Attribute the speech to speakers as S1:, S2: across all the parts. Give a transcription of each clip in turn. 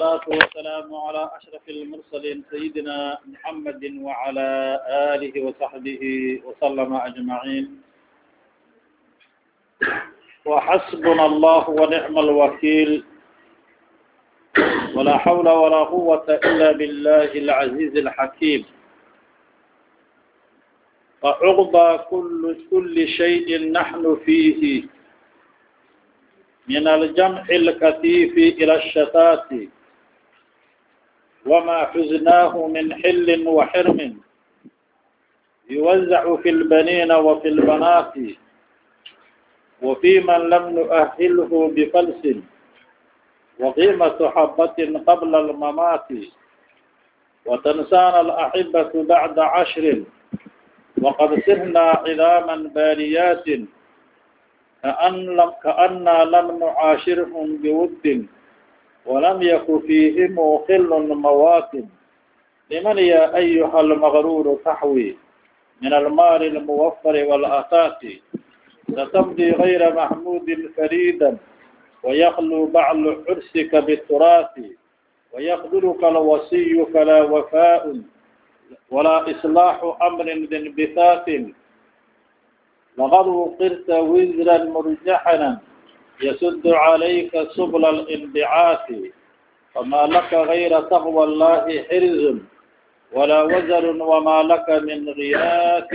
S1: والصلاة والسلام على أشرف المرسلين سيدنا محمد وعلى آله وصحبه وسلم أجمعين وحسبنا الله ونعم الوكيل ولا حول ولا قوة إلا بالله العزيز الحكيم فعقبى كل, كل شيء نحن فيه من الجمع الكثيف إلى الشتات وما حزناه من حل وحرم يوزع في البنين وفي البنات وفي من لم نؤهله بفلس وقيمة حبة قبل الممات وتنسانا الأحبة بعد عشر وقد سرنا عظاما باليات كأن لم كأنا لم نعاشرهم بود ولم يك فيهم خل موات لمن يا أيها المغرور تحوي من المال الموفر والآتات ستمضي غير محمود فريدا ويخلو بعل حرسك بالتراث ويخذلك الوصي فلا وفاء ولا إصلاح أمر بانبثاث لقد وقرت وزرا مرجحنا يسد عليك سبل الانبعاث فما لك غير تقوى الله حرز ولا وزر وما لك من غياث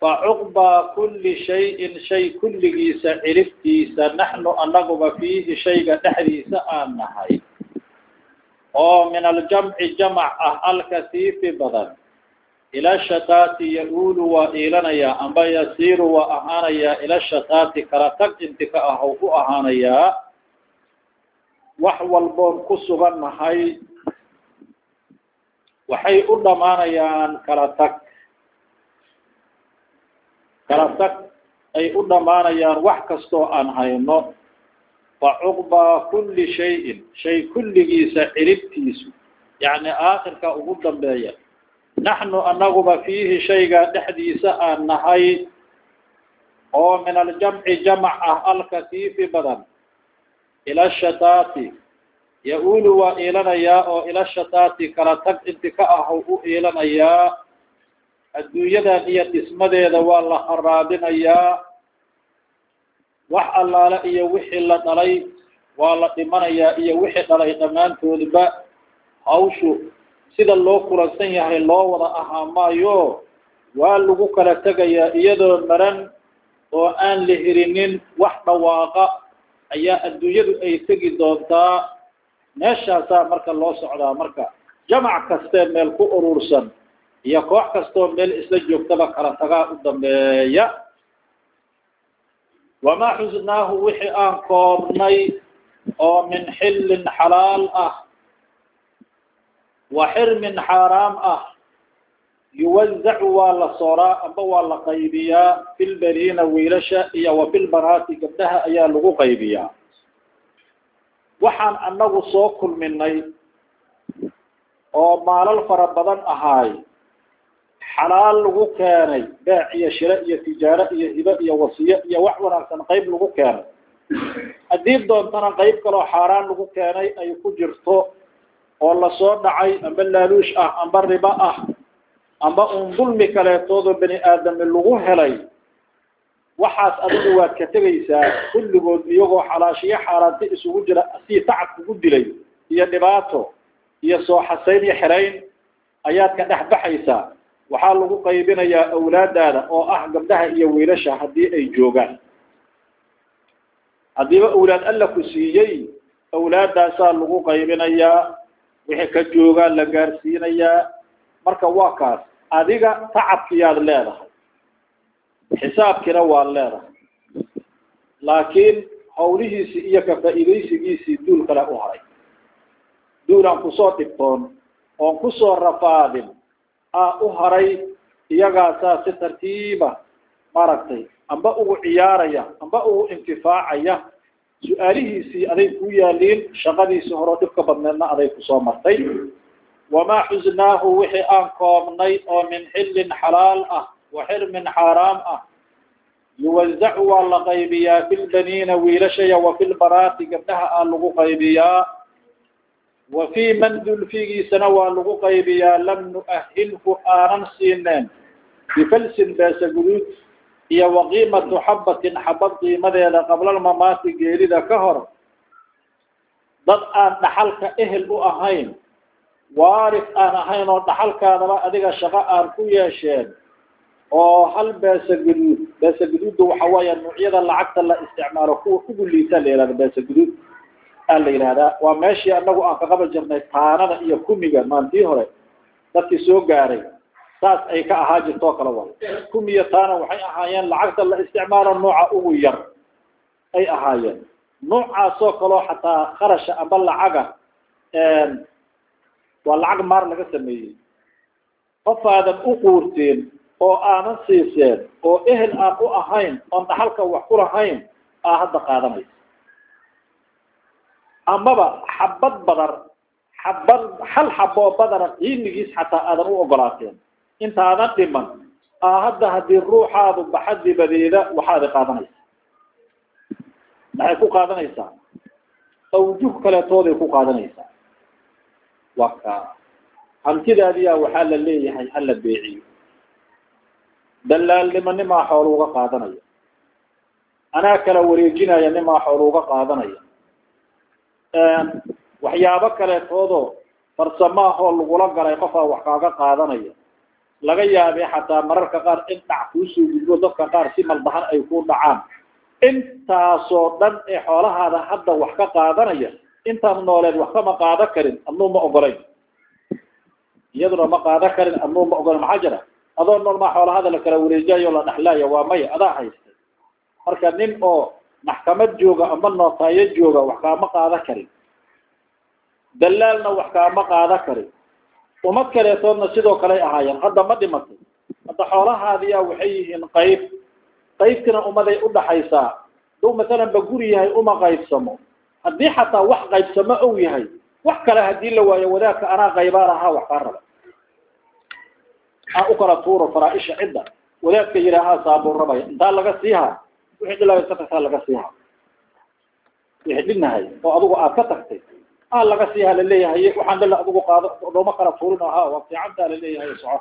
S1: فعقبى كل شيء شيء كلgiisa ciribtiisa naxnu anaguba fiihi shayga dhexdiisa aan nahay oo min aljamci jamac ah alkasiifi badan ila shataati ya-uulu waa iilanayaa amba yasiiru waa ahaanayaa ila shataati kala tag intika ah ou ku ahaanayaa wax walboon ku sugan nahay. Waxay u dhammaanayaan kala tag. Kala tag ay u dhammaanayaan wax kastoo aan hayno. Fa cuqbaa kulli shayin shay kulligiisa ciribtiisu yacni aakhirka ugu dambeeya naxnu anaguba fiihi shayga dhexdiisa aan nahay oo min aljamci jamac ah alkasiifi badan ila shataati ya-uulu waa iilanayaa oo ila shataati kala tag inti ka ahow u iilanayaa adduunyadan iyo dhismadeeda waa la haraabinayaa wax allaale iyo wixii la dhalay waa la dhimanayaa iyo wixii dhalay dhammaantoodba hawshu sida loo kulansan yahay loo wada ahaa maayo waa lagu kala tegayaa iyadoo maran oo aan la helinin wax dhawaaqa ayaa adduunyadu ay tegi doontaa. Meeshaasaa marka loo socdaa marka jamac kastee meel ku urursan iyo koox kastoo meel isla joogtaba kala tagaa u dambeeya. Wamaa xusnaahu wixii aan koobnay oo min xillin xalaal ah wa xirmin xaaraam ah. Yuwazacu waa la sooraa amba waa la qaybiyaa. Filbaniina wiilasha iyo wa filbanaati gabdhaha ayaa lagu qaybiyaa. Waxaan anagu soo kulminay oo maalal fara badan ahaay xalaal lagu keenay beec iyo shire iyo tijaaro iyo hibo iyo wasiyo iyo wax wanaagsan qayb lagu keenay. Haddii doontana qayb kaloo xaaraan lagu keenay ay ku jirto oo la soo dhacay amba laaluush ah amba ribo ah amba un dulmi kaleetoodoo bani aadami lagu helay waxaas adigu waad ka tegaysaa kulligood iyagoo xalaashiyo xaaraanti isugu jira sii tacab kugu dilay iyo dhibaato iyo soo xasayn iyo xerayn ayaad ka dhex baxaysaa. Waxaa lagu qaybinayaa awlaadaada oo ah gabdhaha iyo wiilasha haddii ay joogaan. Haddiiba awlaad alla ku siiyey awlaaddaasaa lagu qaybinayaa wixii ka joogaa la gaarsiinayaa marka waa kaas adiga tacabkiyaad leedahay xisaabkiina waad leedahay. Laakiin hawlihiisii iyo ka faa'iidaysigiisii duul kale u haray. Duul aan ku soo dhibtoon oon ku soo rafaadin aa u haray iyagaasaa si tartiiba maaragtay amba ugu ciyaaraya amba ugu intifaacaya su'aalihiisii aday ku yaaliin shaqadiisii horeo dhibka badneedna aday ku soo martay. Wamaa xusnaahu wixii aan koobnay oo min xillin xalaal ah wa xirmin xaaraam ah. Yuwazacu waa la qaybiyaa fi lbaniina wiilashaya wa fi lbanaati gabdhaha aa lagu qaybiyaa. Wa fii man dulfigiisana waa lagu qaybiyaa lam nu'ahilhu aanan siineen bifalsin beesa guduud iyo waqiimatu xabatin xabad qiimadeeda qablalmamaati geerida ka hor dad aan dhaxalka ehel u ahayn waaris aan ahayn oo dhaxalkaadaba adiga shaqo aan ku yeesheen oo hal beesa guduud beesa guduudda waxa weeya nuucyada lacagta la isticmaalo kuwa ugu liita la yihahda beesa guduud aa la yidhahdaa waa meeshii anagu aan ka qaban jirnay taanada iyo kumiga maantii hore dadkii soo gaaray saas ay ka ahaa jirtoo kale way kumiya taana waxay ahaayeen lacagta la isticmaalo nooca ugu yar ay ahaayeen. Noocaasoo kaleo xataa kharasha amba lacaga waa lacag maar laga sameeyey. Qof aadan u quurteen oo aanan siiseen oo ehel aan u ahayn oon dhaxalka wax ku lahayn aa hadda qaadanaysa. Amaba xabad badar xabad hal xaboo badara qiimigiis xataa aadan u ogolaateen intaadan dhiman. Aa hadda haddii ruuxaadu baxa dibadeeda waxaada qaadanaysa maxay ku qaadanaysaa? Awjuh kaleetooday ku qaadanaysaa. Waa ka. Hantidaadiyaa waxaa la leeyahay hala beeciyo. Dalaalnimo nimaa xoolo uga qaadanaya anaa kala wareejinaya nimaa xoolo uga qaadanaya waxyaabo kaleetoodoo farsamaahoo lagula galay qofaa wax kaaga qaadanaya laga yaabee xataa mararka qaar in dhac kuusoo gudbo dadka qaar si maldahan ay ku dhacaan. Intaasoo dhan ee xoolahaada hadda wax ka qaadanaya intaad nooleed wax kama qaadan karin adnuu ma ogolayn. Iyaduna ma qaadan karin adnuu ma ogolayn. Maxaa jira? Adoo nool maa xoolahada la kala wareejayo la dhexlaayo waa maya adaa haystay. Marka nin oo maxkamad jooga ama nootaayo jooga wax kaama qaadan karin. Dalaalna wax kaama qaadan karin umad kaleetoodna sidoo kaley ahaayeen. Hadda ma dhimatay hadda xoolahaadiyaa waxay yihiin qayb. Qaybtina umaday udhaxaysaa duu masalan ba guri yahay uma qaybsamo. Haddii xataa wax qaybsamo ow yahay wax kale haddii la waayo wadaadka anaa qaybaan ahaa wax kaa raba. Aan u kala tuuro faraaisha cidda. Wadaadka yidhaahaa saabuun rabaya intaa laga siihaa wixii dhilaa ka tagtaa laga siihaa wixii dhinahay oo adugu aad ka tagtay aa laga siihaa la leeyahay waxaan dhila adugu qaado looma kala tuurin ahaa waa fiicantaa la leeyahay soco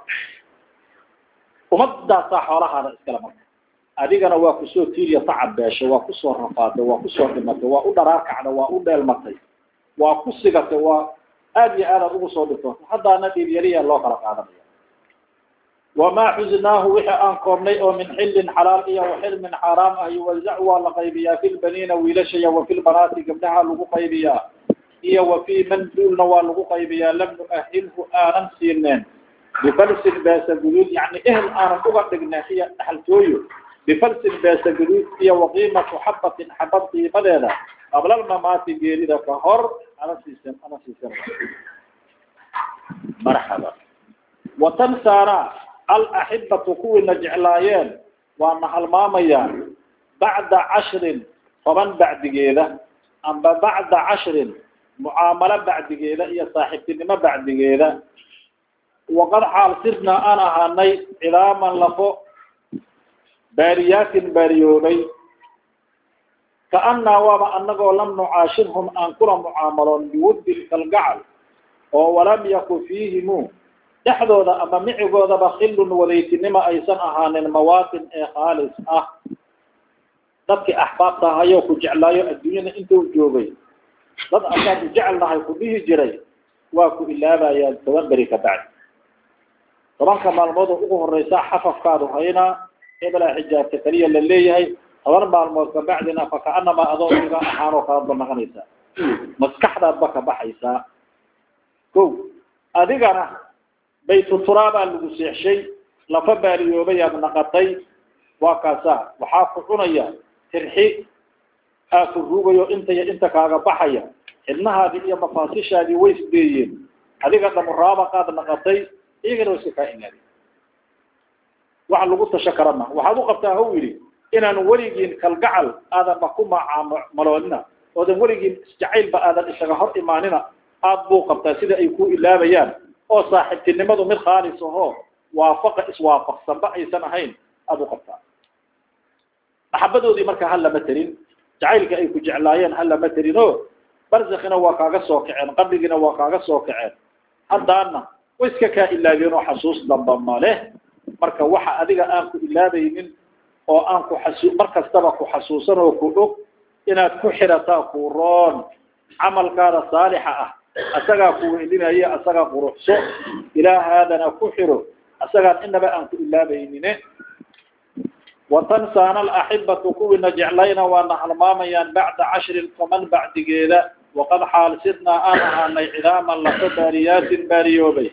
S1: umadaasaa xoolahaada iskale marka. Adigana waa ku soo tiiriya tacab beeshay waa ku soo rafaaday waa ku soo dhimatay waa u dharaarkacday waa u dheelmatay waa ku sigatay waa aad iyo aadaad ugu soo dhigtootay haddaana dhiibyariya loo kala qaadanaya. Wamaa xuznaahu wixii aan koobnay oo min xillin xalaal iyo waxilmin xaaraam ah yuwazac waa la qaybiyaa fi lbaniina wiilashaya wa fi lbanaati gabdhaha lagu qaybiyaa iyo wa fii man duulna waa lagu qaybiyaa lam nu'ahilhu aanan siineen bifalsin beesa guduud yani ehel aanan uga dhigneen iyo dhaxaltooyo. Bifalsin beesa guduud iyo waqiimatu xabatin xabad qiimadeeda. Qabla almamaati geerida ka hor ana siisan ana siisan marxaba. Watansaana alaxibatu kuwiina jeclaayeen waana halmaamayaan bacda cashrin toban bacdigeeda. Amba bacda cashrin mucaamalo bacdigeeda iyo saaxiibtinimo bacdigeeda. Waqad xaal sirnaa aan ahaanay cidaaman lafo baariyaatin baariyoobay kaannaa waaba anagoo lam nucaashirhum aan kula mucaamaloon biwuddi kalgacal oo walam yakun fiihimu. Dhexdooda ama micigoodaba khillun wadaytinimo aysan ahaanin mawaatin ee khaalis ah. Dadkii axbaabta ahayoo ku jeclaayo adduunyada intuu joogay dad asaad u jecelnahay ku dhihi jiray waa ku ilaabayaan toban beri ka bacdi. Tobanka maalmood oo ugu horeysa xafafkaadu haynaa ebelaa xijaabta keliya la leeyahay toban maalmood kabacdina fakaanamaa adoo iga ahaanoo kala banaqanaysaa maskaxdaadba ka baxaysaa ko adigana baytuturaabaa lagu seexshay lafa baaliyoobayaad naqatay waa kaasa waxaa ku cunaya tirxi aa ku ruugayo intaya inta kaaga baxaya xidnahaadii iyo mafaasishaadii way isbeeyeen adiga dhamuraabaqaad naqatay iyagana wa iska kaa inaadi waxa lagu tasho karama waxaad u qabtaa hau yidhi inaan weligiin kalgacal aadan ma ku macaamaloonina oodan weligiin isjacaylba aadan isaga hor imaanina aad buu qabtaa sida ay ku ilaabayaan. Oo saaxiibtinimadu mid khaalis ahoo waafaqa iswaafaqsanba aysan ahayn aada u qabtaa. Maxabadoodii marka ha lama terin jacaylka ay ku jeclaayeen ha lama terin o barzakina waa kaaga soo kaceen qabrigiina waa kaaga soo kaceen. Haddaana way iska kaa ilaabeen oo xasuus damba maleh marka waxa adiga aan ku ilaabaynin oo aan ku xasu mar kastaba ku xasuusan oo ku og inaad ku xirataa ku roon camalkaada saalixa ah. Asagaa ku welinaya asagaa quruxso ilaahaadana ku xiro. Asagaan inaba aan ku ilaabaynine watansaana alaxibatu kuwiina jeclayna waana halmaamayaan bacda cashrin toban bacdigeeda. Waqad xaalsidnaa aan ahaanay cidaaman laso baariyaatin baariyoobay.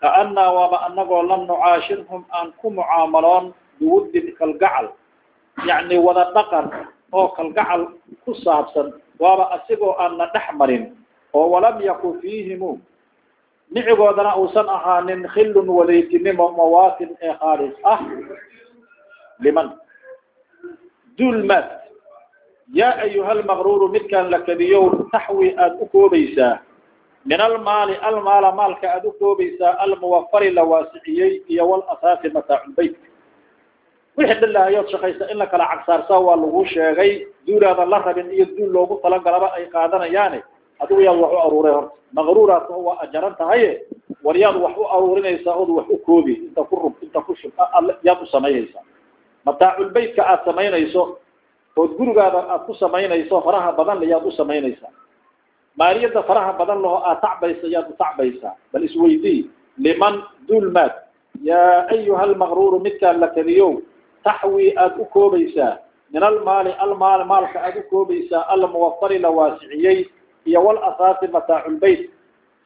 S1: Kaannaa waaba anagoo lam nucaashirhum aan ku mucaamaloon biwuddin kalgacal. Yacni wada dhaqan oo kalgacal ku saabsan waaba asigoo aan na dhex marin oo walam yakun fiihimu. Nicigoodana uusan ahaanin khillun walaytinimo mawaatin ee khaalis ah liman dulmat yaa ayuha almaqruuru midkaan la kadiyow taxwi aada u koobaysaa min almaali almaala maalka aada u koobaysaa almuwafari la waasiciyey iyo walasaasi mataaculbayt wixii dhilaayood shaqaysa in la kala cagsaarsaa waa lagu sheegay duulaadan la rabin iyo duul loogu talagalaba ay qaadanayaane adigu yaad wax u aruuray horta maqruuraas waa ajaran tahaye war yaad wax u aruurinaysaa ood wax u koobi inta ku rub inta ku shub yaad u samaynaysaa mataaculbaytka aad samaynayso ood gurigaada aad ku samaynayso faraha badan le yaad u samaynaysaa. Maaliyadda faraha badan laho aad tacbaysa yaad u tacbaysaa. Bal isweydii liman dulmaad? Yaa ayuha almaqruuru midkaan la keliyow taxwi aada u koobaysaa. Min almaali almaal maalka aada u koobaysaa. Almuwafari la waasiciyey. Iyo walasaasi mataaculbayt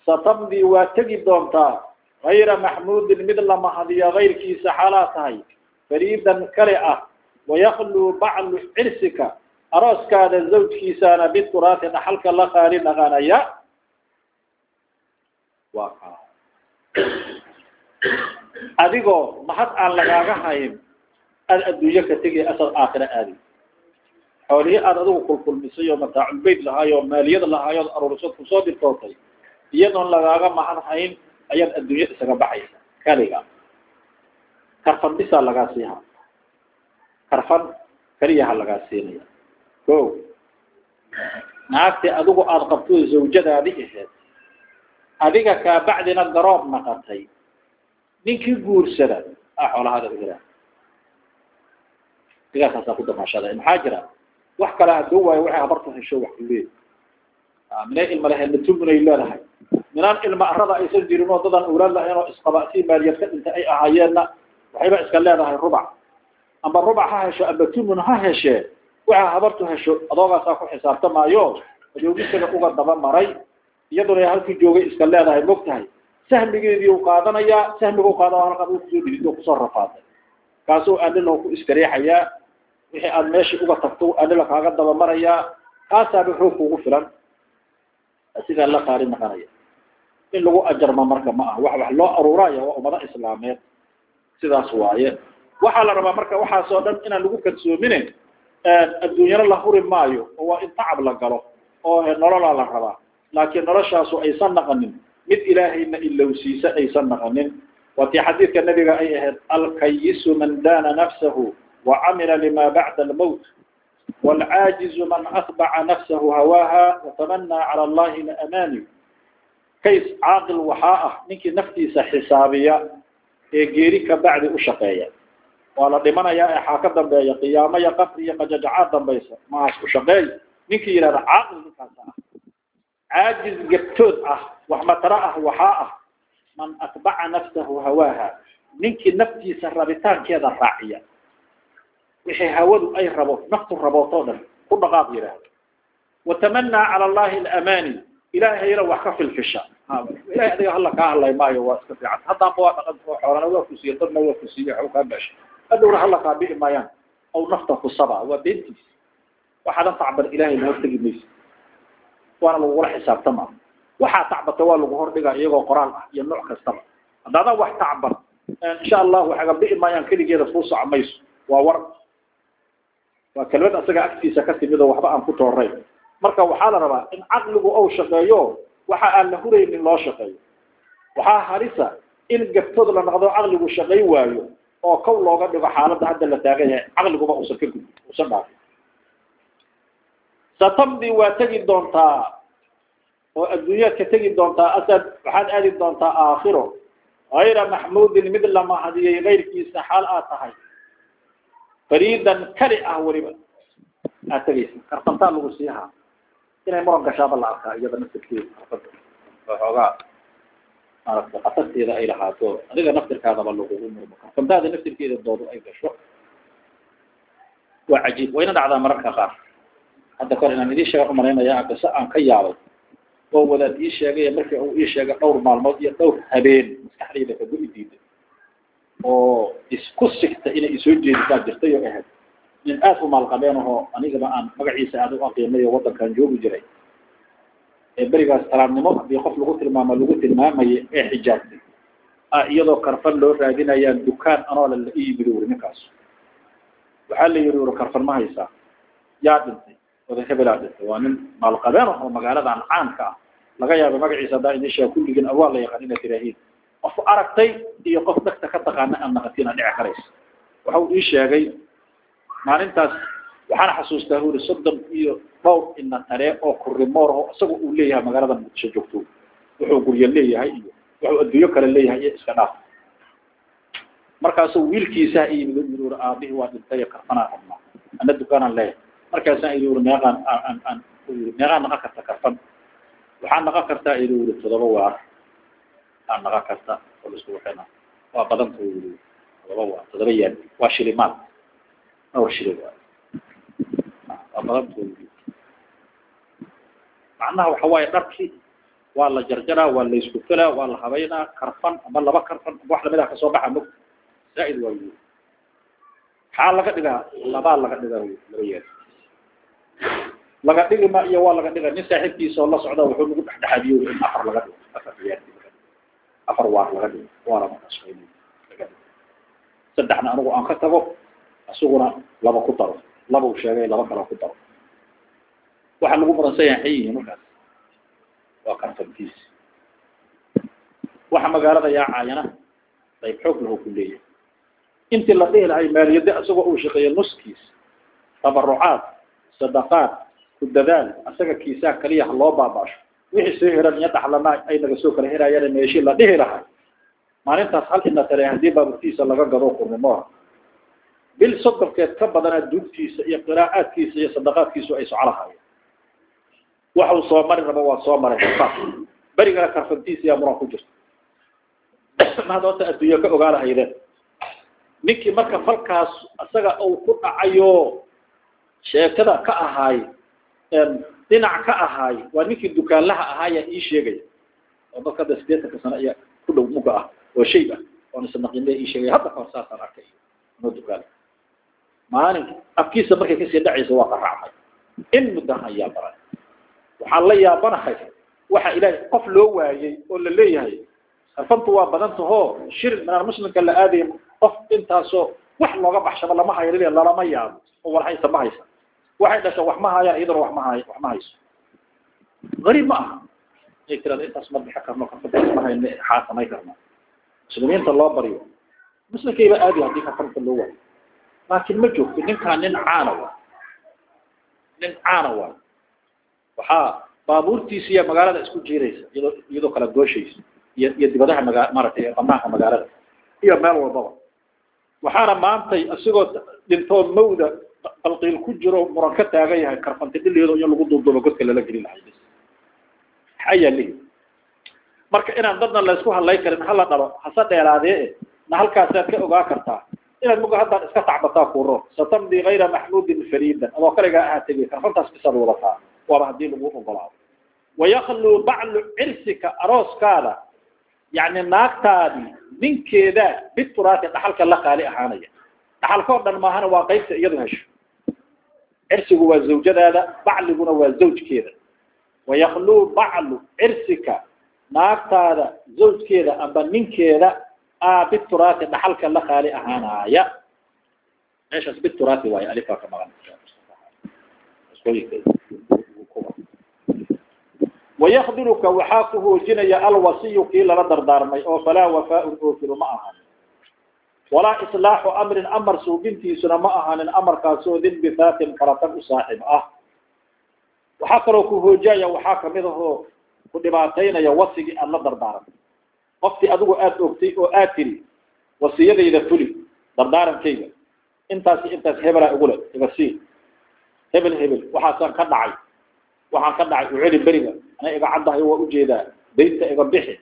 S1: satamdii waa tegi doontaa. Gayra maxmuudin mid la mahadiyo kayrkiisa xaalaa tahay fariidan kale ah wayakluu baclu cirsika arooskaada zawjkiisaana bituraati dhaxalka la qaali dhaqanaya. Waa adigoo mahad aan lagaaga hayn aad adduunyo ka tegay asad aakhira aadi. Xoolihii aad adigu kulkulmisay oo mataaculbayt lahaayo oo maaliyada lahaayo od aruurisad ku soo dirtootay iyadoon lagaaga mahad hayn ayaad adduunyo isaga baxaysa. Kaliga karfan bisaa lagaa siiha karfan keliyaha lagaa siinaya ko naagti adigu aada qabto zawjadaadi aheed adiga kaa bacdina garoob naqatay ninkii guursada. A xoolahaada uhiraa digaaskaasaa ku damaashada maxaa jira wax kale haduu waayo waxay habarta hesho wax kuleey minay ilma lahayd natumunay leedahay minaan ilma arada aysan jirin oo dadan awlaad lahayn oo isqaba si maaliyad ka dhintay ay ahaayeenna waxayba iska leedahay rubac. Amba rubac ha hesho amba tumun ha heshee waxa habartu hesho adoogaasaa ku xisaabtamaayo adoogisaga uga daba maray iyaduna halkii joogay iska leedahay mog tahay sahmigeedii u qaadanayaa sahmiga u qaada halkaad u ku soo dhigid oo ku soo rafaaday kaasoo anila ku iskareexayaa wixii aad meeshii uga tagto anila kaaga daba marayaa kaasaaba xoog kugu filan. Sidaa la qaali naqanaya in lagu ajarma marka ma aha wax wax loo aruuraya waa ummado islaameed sidaas waaye. Waxaa la rabaa marka waxaasoo dhan inaan lagu kalsoomine adduunyana la huri maayo oo waa in tacab la galo oo nololaa la rabaa. Laakiin noloshaasu aysan naqanin mid ilaahayna ilowsiisa aysan naqanin. Waa tii xadiidka nabiga ay ahayd alkayisu man daana nafsahu wacamila lima bacda almowt waalcaajizu man atbaca nafsahu hawaaha watamanaa cala allahi laamaani kays caaqil waxaa ah ninkii naftiisa xisaabiya ee geeri ka bacdi u shaqeeya. Waa la dhimanayaa ee xaa ka dambeeya qiyaamo iyo qafri iyo qajajacaad dambaysa maas u shaqeey ninkii yidhahda caaqil ninkaasa ah caajiz gebtood ah wax ah waxaa ah man atbaca nafsahu hawaaha. Ninkii naftiisa rabitaankeeda raaciya. Wixii hawadu ay rabo naftu rabootoo dhan ku dhaqaaq yidhaahdo. Watamanaa cala allahi alamaani. Ilaahayna wax ka filfisha ilahay adiga hala kaa hadlay maayo waa iska fiican. Haddaanba waa dhaqan oo xoolana waa kusiiye dadna waa kusiiye waxba kaa meesha. Hadhowna hala kaa bi'i maayaan aw nafta ku saba waa beentiis. Waxaadan tacban ilahay la hortegi maysa. Waana lagugula xisaabtama waxaa tacbata waa lagu hordhigaa iyagoo qoraal ah iyo nooc kastaba. Haddaadan wax tacban insha allahu waxaga bi'i maayaan keligeeda kuu soco mayso. Waa war. Waa kelmad asaga agtiisa ka timid oo waxba aan ku toorayn marka waxaa la rabaa in caqligu ou shaqeeyo waxa aan la huraynin loo shaqeeyo. Waxaa halisa in gabtood la noqdo caqligu shaqay waayo oo kow looga dhigo xaaladda hadda la taagan yahay caqliguba uusan ka gudbi uusan dhaafin. Satamdi waa tegi doontaa oo adduunyaad ka tegi doontaa asad waxaad aadi doontaa aakhiro. Hayra maxmuudin mid la mahadiyey kayrkiisa xaal aad tahay. Fariidan kali ah weliba aad tegaysa karfantaa lagu siihaa inay muran gashaaba la arkaa iyada naftirkeeda karfanta waxoogaa maaragta khatarteeda ay lahaato adiga naftirkaadaba lagugu murmo karfantaada naftirkeeda doodu ay gasho waa cajiib. Wayna dhacdaa mararka qaar. Hadda kor inaan idiin sheega u malaynaya qiso aan ka yaabay oo wadaad ii sheegay markii uu ii sheegay dhowr maalmood iyo dhowr habeen maskaxdayda kagu-i diiday oo isku sigta inay isoo jeedisaa jirtay oo ahayd nin aad u maalqabeen ahoo anigaba aan magaciisa aad u aqiinay oo waddankan joogi jiray. Ee berigaas talaabnimo haddii qof lagu tilmaamo lagu tilmaamaya ee xijaabtay. A iyadoo karfan loo raadinayaan dukaan anoola la ii yimid uri ninkaas. Waxaa la yihi uri karfan ma haysaa yaa dhintay. Oda hebelaa dhintay. Waa nin maalqabeen ah oo magaaladan caanka ah. Laga yaaba magaciisa haddaa idin sheega kulligiin awaa la yaqaan inaad tiraahiin qof aragtay iyo qof dhegta ka taqaana aan naqatina dhici karaysa. Waxa uu ii sheegay maalintaas waxaan xasuustaa uri soddon iyo dhowr ina tare oo kurimoor oo isaga uu leeyahay magaalada muqdisho joogto wuxuu guryo leeyahay iyo wuxuu adduunyo kale leeyahay iyo iska dhaaf. Markaasuu wiilkiisaa iyimid uri aabihii waa dhintay karfanaa rabnaa ana dukaanaan leeyahay. Markaasaan idhi uri meeqaan aan aan meeqaan naqan karta karfan waxaa naqan kartaa idhi uri todoba waar aa naqan karta oo la isku waxayna waa badanta yiri todoba waar todoba yaan waa shilimaad yiri macnaha waxa waaye dharkii waa la jarjaraa waa la isku felaa waa la habaynaa karfan ama laba karfan ama wax la mid ah ka soo baxa mog zaa'id waa yiri maxaa laga dhigaa labaa laga dhigaa laba yeer laga dhigi ma iyo waa laga dhiga nin saaxiibkiisa oo la socda wuxuu nagu dhexdhexaadiyo in afar laga dhigo afar ciyaar afar waar laga dhigo isaguna laba ku daro laba uu sheegay laba kale ku daro waxa lagu muransan yahay xayihi markaas. Waa karfantiis waxa magaalada yaacaayana qayb xoog lahu ku leeyahay. Intii la dhihi lahay maaliyadda isagoo uu shaqeeyo nuskiis tabarucaad sadaqaad ku dadaal asaga kiisaa kaliya ha loo baabaasho wixii soo heran iyo dhaxlana ay naga soo kala heraayaan meeshii la dhihi lahay. Maalintaas hal ina tare haddii baaburtiisa laga gado qurnimoha bil sodonkeed ka badanaa duugtiisa iyo qiraa'aadkiisa iyo sadaqaadkiisu ay soco lahaayeen. Waxuu soo mari rabo waa soo maray berigana karfantiisa yaa muran ku jirta. Mahad horta adduunyo ka ogaa lahaydeen ninkii marka falkaas isaga uu ku dhacayo sheekada ka ahaay dhinac ka ahaay waa ninkii dukaanlaha ahaayaa ii sheegaya oo dadka hadda sideetanka sano ayaa ku dhow muga ah oo shayb ah oon isnaqinle ii sheegaya hadda kahor saasaan arkay noo dukaan maalin afkiisa markay ka sii dhacaysa waa qaracmay in muddahan yaa baran waxaan la yaabanahay waxa ilaahay qof loo waayey oo la leeyahay. Sarfantu waa badantahoo shir minaan muslimka la aadaya qof intaasoo wax looga baxshaba lama hayo lalama yaabo oo war haysa ma haysa waxay dhasha wax ma hayaan iyaduna wax ma wax ma hayso. Gariib ma aha. Inay tirada intaas ma bixi karno karfantaas ma hayno xaa samay karno. Muslimiinta loo baryo muslimkayba aadi haddii karfanta loo waayo laakiin ma joogto ninkaan nin caana waa nin caana waa waxaa baabuurtiisa iyo magaalada isku jiiraysa iyadoo iyadoo kala gooshaysa iyo iyo dibadaha maga maaragtay banaanka magaalada iyo meel walbaba. Waxaana maantay isagoo dhintoo mawda balqiil ku jiro muran ka taagan yahay karfanti dhiligeedo in lagu duuduubo godka lala gelin lahay bis ayaa lihi marka inaan dadna laysku hadlay karin hala dhalo hase dheeraadee na halkaasaad ka ogaa kartaa inaad muga haddaan iska tacbataa kuuro satamdi kayra maxmuudin fariidan adoo kaligaa ahaa tegay karfantaas bisaad wadataa waaba haddii lagu ogolaado. Wayaklu baclu cirsika arooskaada yani naagtaadii ninkeeda bituraati dhaxalka la qaali ahaanaya. Dhaxalka oo dhan maahana waa qaybta iyadu hesho. Cirsigu waa zawjadaada bacliguna waa zawjkeeda. Wayaklu baclu cirsika naagtaada zawjkeeda amba ninkeeda bituraati dhaxalka la qaali ahaanaya meeshaas bituraati waayo alifaa ka maqan wayakbiruka waxaa ku hoojinaya alwasiyu kii lala dardaarmay oo falaa wafaaun oofilu ma ahan walaa islaaxu amrin amar suubintiisuna ma ahaanin amarkaasoo dinbithaatin karatag u saaxib ah waxaa kaloo ku hoojaya waxaa ka mid ahoo ku dhibaataynaya wasigii aada la dardaaran qoftii adigu aada ogtay oo aad tiri wasiyadayda fuli dardaarankayga. Intaasi intaas hebelaa igule iga sii hebel hebel. Waxaasaan ka dhacay. Waxaan ka dhacay u celi beriga. Ana iga caddahay waa u jeedaa daynta iga bixi.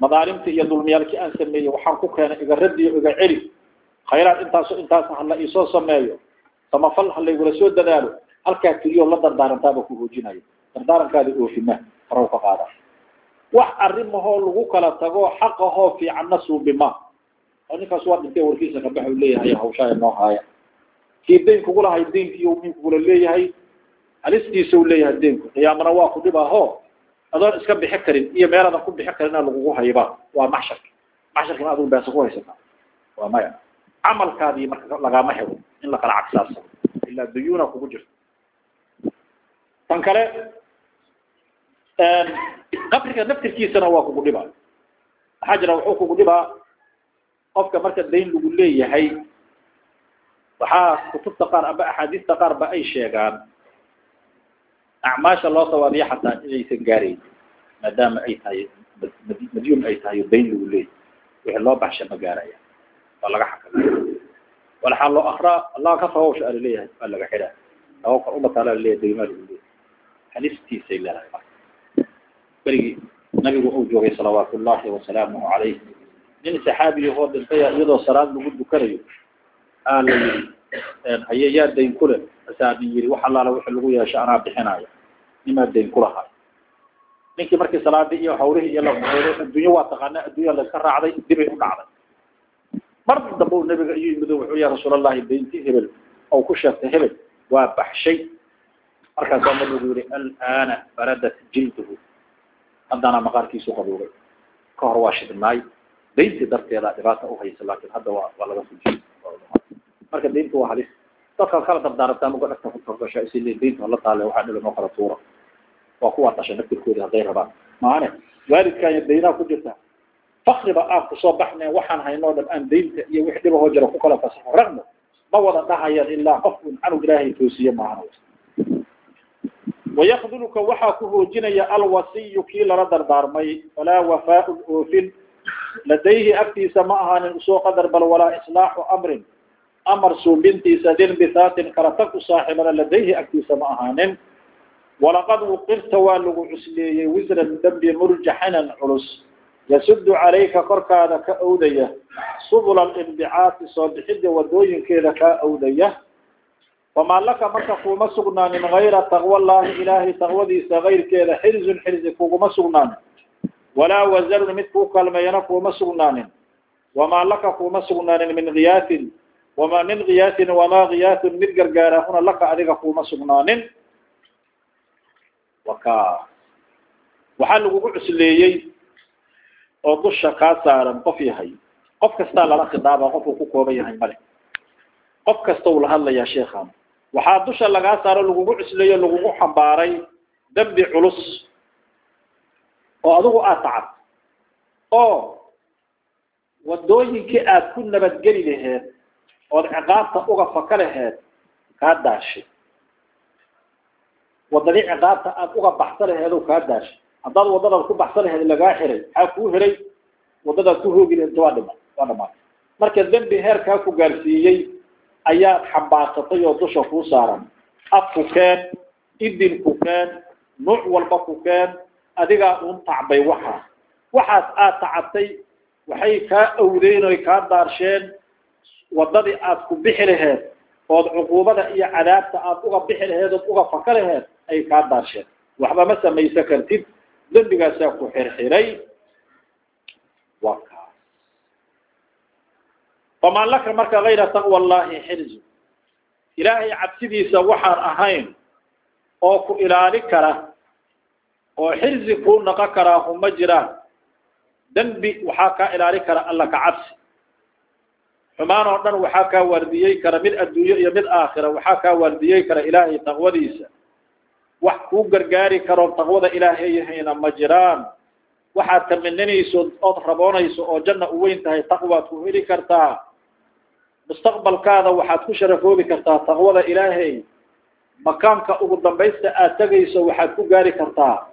S1: Madaalimtii iyo dulmiyaalkii aan sameeyey waxaan ku keenay iga radiyo iga celi. Khayraad intaaso intaas hala iisoo sameeyo. Samafal ha laygula soo dadaalo. Halkaa keliyoo la dardaarantaaba ku hoojinayo. Dardaarankaada oofima faraw ka qaada wax arrimahoo lagu kala tago xaqahoo fiicanna suubima. Ninkaas waa dhintay warkiisa kabaxa u leeyahay hawshaaya noo haaya. Kii dayn kugula hay daynkiiyo min kugula leeyahay halistiisa u leeyahay daynku qiyaamana waa ku dhibaaho adoon iska bixi karin iyo meeladan ku bixi karina lagugu hayba. Waa maxsharki maxsharkina adigu beesa ku haysata waa maya. Camalkaadii marka lagama helo in la kala cagsaasano ilaa duyuuna kugu jirta tan kale qabriga naftirkiisana waa kugu dhibaa maxaa jira wuxuu kugu dhibaa qofka marka dayn lagu leeyahay. Waxaa kutubta qaar aba axaadiista qaar ay sheegaan. Acmaasha loo sawaabiyo xataa inaysan gaarayn maadaama ay tahay madyun ay tahay dayn lagu leeyahay. Wixii loo baxsha ma gaaraya waa laga xakamaya walaxaa loo akraa allah ka fawasha ala leeyahay waa laga xidhaa tawakal umataala la leeyahay daymaa lagu leeyahay. Halistiisay leedahay marka berigii nabigu uu joogay salawaatu ullahi wasalaamuhu calayh. Nin saxaabiyahoo dhintaya iyadoo salaad lagu dukanayo aa la yidhi haye yaa dayn kule asaa nin yidhi wax allaala wixii lagu yeesho anaa bixinaayo. Nimaa dayn kulahay ninkii markii salaadii iyo hawlihii iyo lamueeday adduunyo waa taqaana adduunya layska raacday dibay u dhacday. Mar dambe nabiga iyo yimid wuxuu ya rasuul allahi dayntii hebel oo ku sheegtay hebel waa baxshay. Markaasaa nabigu yihi alana baradat jilduhu haddana maqaarkiisu qabuuray ka hor waa shidnaay. Dayntii darteeda dhibaata uhaysa laakin hadda waa waa laga fujiy marka daynta waa halis. Dadkaad kala dardaarantaa muga dhagta kutargasha is le daynta hala taale waxaa dhila noo kala tuura waa kuwaa dhashay naftirkoodi hadday rabaan. Maane waalidkaanya daynaa ku jirta. Fakriba aan ku soo baxnayn waxaan haynoo dhan aan daynta iyo wix dhibahoo jira ku kala fasaxo. Ragno ma wada dhahayaan ilaa qof un canug ilaahay toosiye maahan wayakduluka waxaa ku hoojinaya alwasiyu kii lala dardaarmay falaa wafaaun oofin ladayhi agtiisa ma ahaanin u soo qadar bal walaa islaaxu amrin amar suubintiisa dinbithaatin kala tag u saaxibana ladayhi agtiisa ma ahaanin walaqad uqirta waa lagu cusleeyey wisran dambi murjaxinan culus yasudu calayka korkaada ka owdaya subula alinbicaati soo bixidda wadooyinkeeda kaa owdaya famaa laka marka kuuma sugnaanin gayra taqwa llahi ilaahay taqwadiisa kayrkeeda xirzun xirzi kuguma sugnaanin walaa wazarun mid kuu kalmeeyana kuuma sugnaanin wamaa laka kuuma sugnaanin min kiyaatin wamaa min kiyaatin wamaa kiyaatun mid gargaarahuna laka adiga kuuma sugnaanin waka waxaa lagugu cusleeyey oo dusha kaa saaran qof yahay qof kastaa lala khidaaba qofuu ku kooban yahay male qof kasta uu la hadlayaa sheekhan waxaa dusha lagaa saaro lagugu cusleeyo lagugu xambaaray dembi culus oo adigu aad tacad oo wadooyinkii aad ku nabadgeli laheed ood ciqaabta uga faka laheed kaa daashay wadadii ciqaabta aad uga baxsa laheed oo kaa daashay haddaad waddadaad ku baxsa laheed lagaa xiray maxaa kuu hiray waddadaad ku hoogi laheed waa dhima waa dhamaatay. Marka dembi heerkaa ku gaarsiiyey ayaad xambaarsatay oo dusha kuu saaran. Af ku keen idin ku keen nuuc walba ku keen adigaa un tacbay waxaas waxaas aad tacabtay waxay kaa awdeen oy kaa daarsheen waddadii aad ku bixi laheed ood cuquubada iyo cadaabta aad uga bixi laheed ood uga faka laheed ay kaa daarsheen. Waxba ma samaysan kartid dembigaasaa ku xirxiray. Waa kaas famaa laka marka kayra taqwa allahi xirzu ilaahay cabsidiisa waxaan ahayn oo ku ilaali kara oo xirzi kuu naqon karaa uma jiraan dembi waxaa kaa ilaali kara alla ka cabsi. Xumaan oo dhan waxaa kaa waardiyey kara mid adduunyo iyo mid aakhira waxaa kaa waardiyey kara ilaahay taqwadiisa. Wax kuu gargaari karoo taqwada ilaahay yahayna ma jiraan. Waxaad taminanayso ood raboonayso oo janna u weyn tahay taqwaad ku heli kartaa mustaqbalkaada waxaad ku sharafoobi kartaa taqwada ilaahay. Makaanka ugu dambaysta aad tegayso waxaad ku gaari kartaa.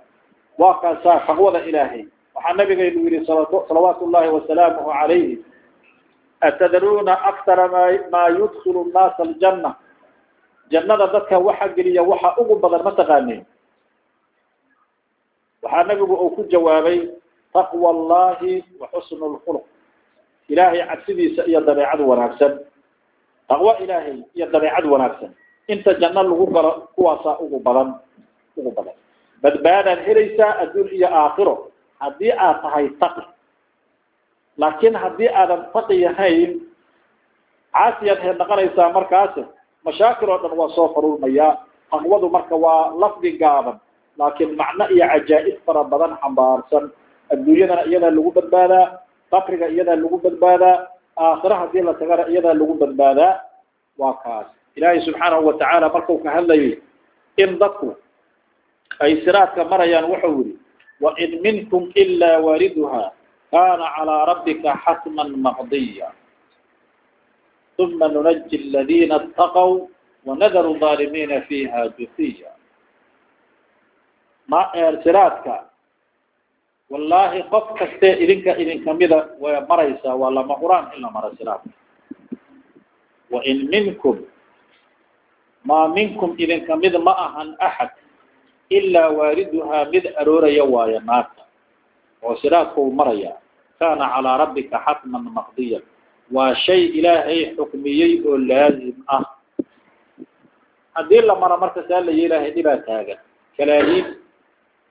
S1: Waa kaasaa taqwada ilaahay. Waxaa nabigaynu yihi salawaatu llahi wasalaamuhu calayhi atadruuna aktara ma maa yudkilu nnaasa aljanna? Jannada dadka waxa geliya waxa ugu badan ma taqaaneen waxaa nabigu uu ku jawaabay taqwa allahi wa xusnu lkhuluq ilaahay cabsidiisa iyo dabeecad wanaagsan. Taqwo ilaahay iyo dabeecad wanaagsan. Inta janno lagu galo kuwaasaa ugu badan ugu badan. Badbaadaad helaysaa adduun iyo aakhiro. Haddii aad tahay taqi. Laakiin haddii aadan taqi yahayn caasiyaad heed dhaqanaysaa markaas mashaakil oo dhan waa soo faruurmayaa taqwadu marka waa lafdi gaaban laakiin macno iyo cajaa'ib fara badan xambaarsan. Adduunyadana iyadaa lagu badbaadaa qabriga iyadaa lagu badbaadaa aakhira haddii la tagana iyadaa lagu badbaadaa waa kaas ilaahay subxaanahu watacaala markuu ka hadlayay in dadku ay siraadka marayaan wuxuu yihi wain minkum ilaa waariduha kana calىa rabbika xatman maqdiya uma nunaji اladina اtaqw wanadaru ظaalimiina fiha jufiya ma siraadka wallahi qof kaste idinka idinkamida way maraysaa waa lama quraan in la maro siraadka wain minkum maa minkum idinkamid ma ahan axad ilaa waariduhaa mid arooraya waayo naarta oo siraadka uu maraya. Kana calىa rabbika xatman maqdiyan waa shay ilaahay xukmiyey oo laazim ah. Haddii la maro marka saa la yeelahay dhibaa taagan. Kalaahiin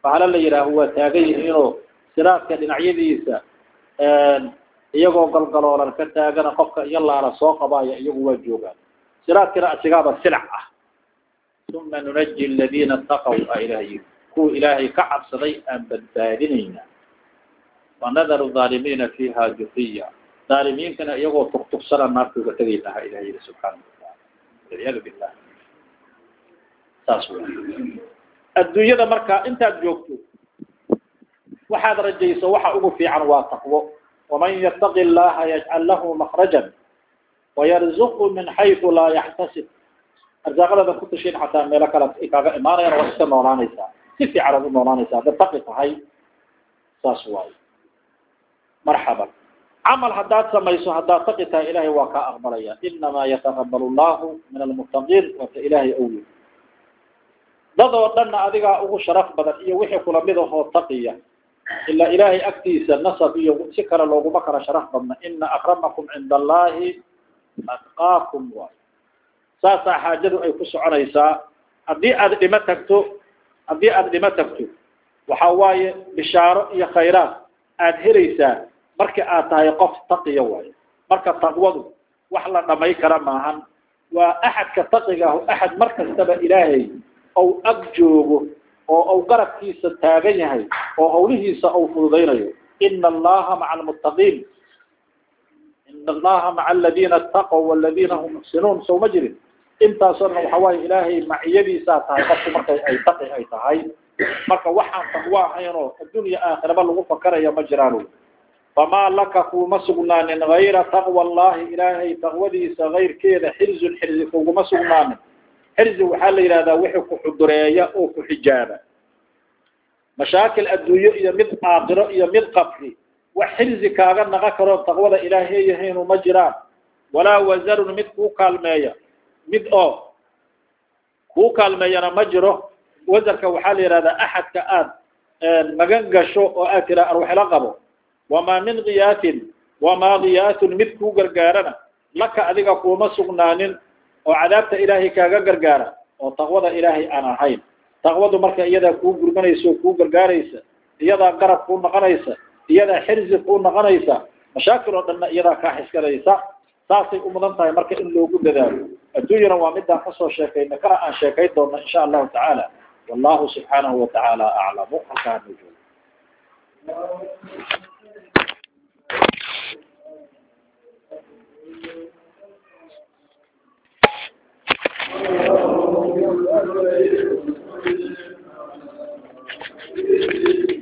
S1: bahalo la yidhaaho waa taagan yihiinoo siraadka dhinacyadiisa iyagoo galgaloolan ka taagana qofka iyo laala soo qabaaya iyagu waa joogaan. Siraadkina asigaaba silac ah. Uma nunaji aladiina ataqaw a ilaah yiri kuwa ilaahay ka cabsaday aan badbaadinayna. Wanadaru aalimiina fiha jufiya aalimiintana iyagoo tuktuksana naarta uga tegay lahaa ilah yiri subxaana wataala walciyaadu billah saas w adduunyada marka intaad joogto waxaad rajayso waxa ugu fiican waa taqwo. waman yataqi llaha yajcal lahu makrajan wayarzuqu min xaysu laa yaxtasib arsaaqadada ku tashin xataa meelo kale ay kaaga imaanayaan waa iska noolaanaysaa si fiican aad u noolaanaysaa haddaad tahay saas waayo marxaban camal haddaad samayso haddaad taqi tahay ilahay waa kaa aqbalaya inamaa yataqabal llahu min almuttaqiin waata ilaahay owy dad oo dhanna adigaa ugu sharaf badan iyo wixii kula mid ahoo taqiya. Ilaa ilaahay agtiisa nasab iyo si kale looguma kala sharaf badna. Ina akramakum cinda allahi atqaakum waay saasaa xaajadu ay ku soconaysaa haddii aad dhimo tagto haddii aad dhimo tagto waxa waaye bishaaro iyo khayraad aad helaysaa marka aad tahay qof taqiya waayo marka taqwadu wax la dhamay kara maahan. Waa axadka taqiga ahu axad mar kastaba ilaahay ou ag joogo oo ou garabkiisa taagan yahay oo hawlihiisa ou fududaynayo. Ina allaha maca almuttaqiin. Ina allaha maca aladiina ataqow waladiina hum muxsinuun soo ma jirin? Intaasoo dhan waxa waaye ilaahay maciyadiisaa tahay qofku markay ay taqi ay tahay. Marka waxaan taqwo ahaynoo addunya aakhiraba lagu fakaraya ma jiraan famaa laka kuuma sugnaanin gayra taqwa allahi ilaahay taqwadiisa kayrkeeda xirzun xirzi kuguma sugnaanin xirzi waxaa la yidhahdaa wixii ku xudureeya oo ku xijaaba. Mashaakil adduunyo iyo mid aakhiro iyo mid qabri wax xirzi kaaga naqa karo taqwada ilaahay yahaynu ma jiraan. Walaa wasarun mid kuu kaalmeeya mid oo kuu kaalmeeyana ma jiro. Wasarka waxaa la yidhahdaa axadka aad magan gasho oo aad tiraa arwaxla qabo. Wamaa min kiyaatin wamaa kiyaatun mid kuu gargaarana laka adiga kuuma sugnaanin oo cadaabta ilaahay kaaga gargaara oo taqwada ilaahay aan ahayn. Taqwadu marka iyadaa kuu gurmanaysa oo kuu gargaaraysa iyadaa garab kuu noqonaysa iyadaa xirzi kuu noqonaysa mashaakil oo dhanna iyadaa kaa xiskanaysa saasay u mudan tahay marka in loogu dadaalo. Adduunyana waa midaan ka soo sheekayna kana aan sheekayn doona insha allahu tacaala. Wallahu subxaanahu watacaala aclamu halkaa nujoog Thank you.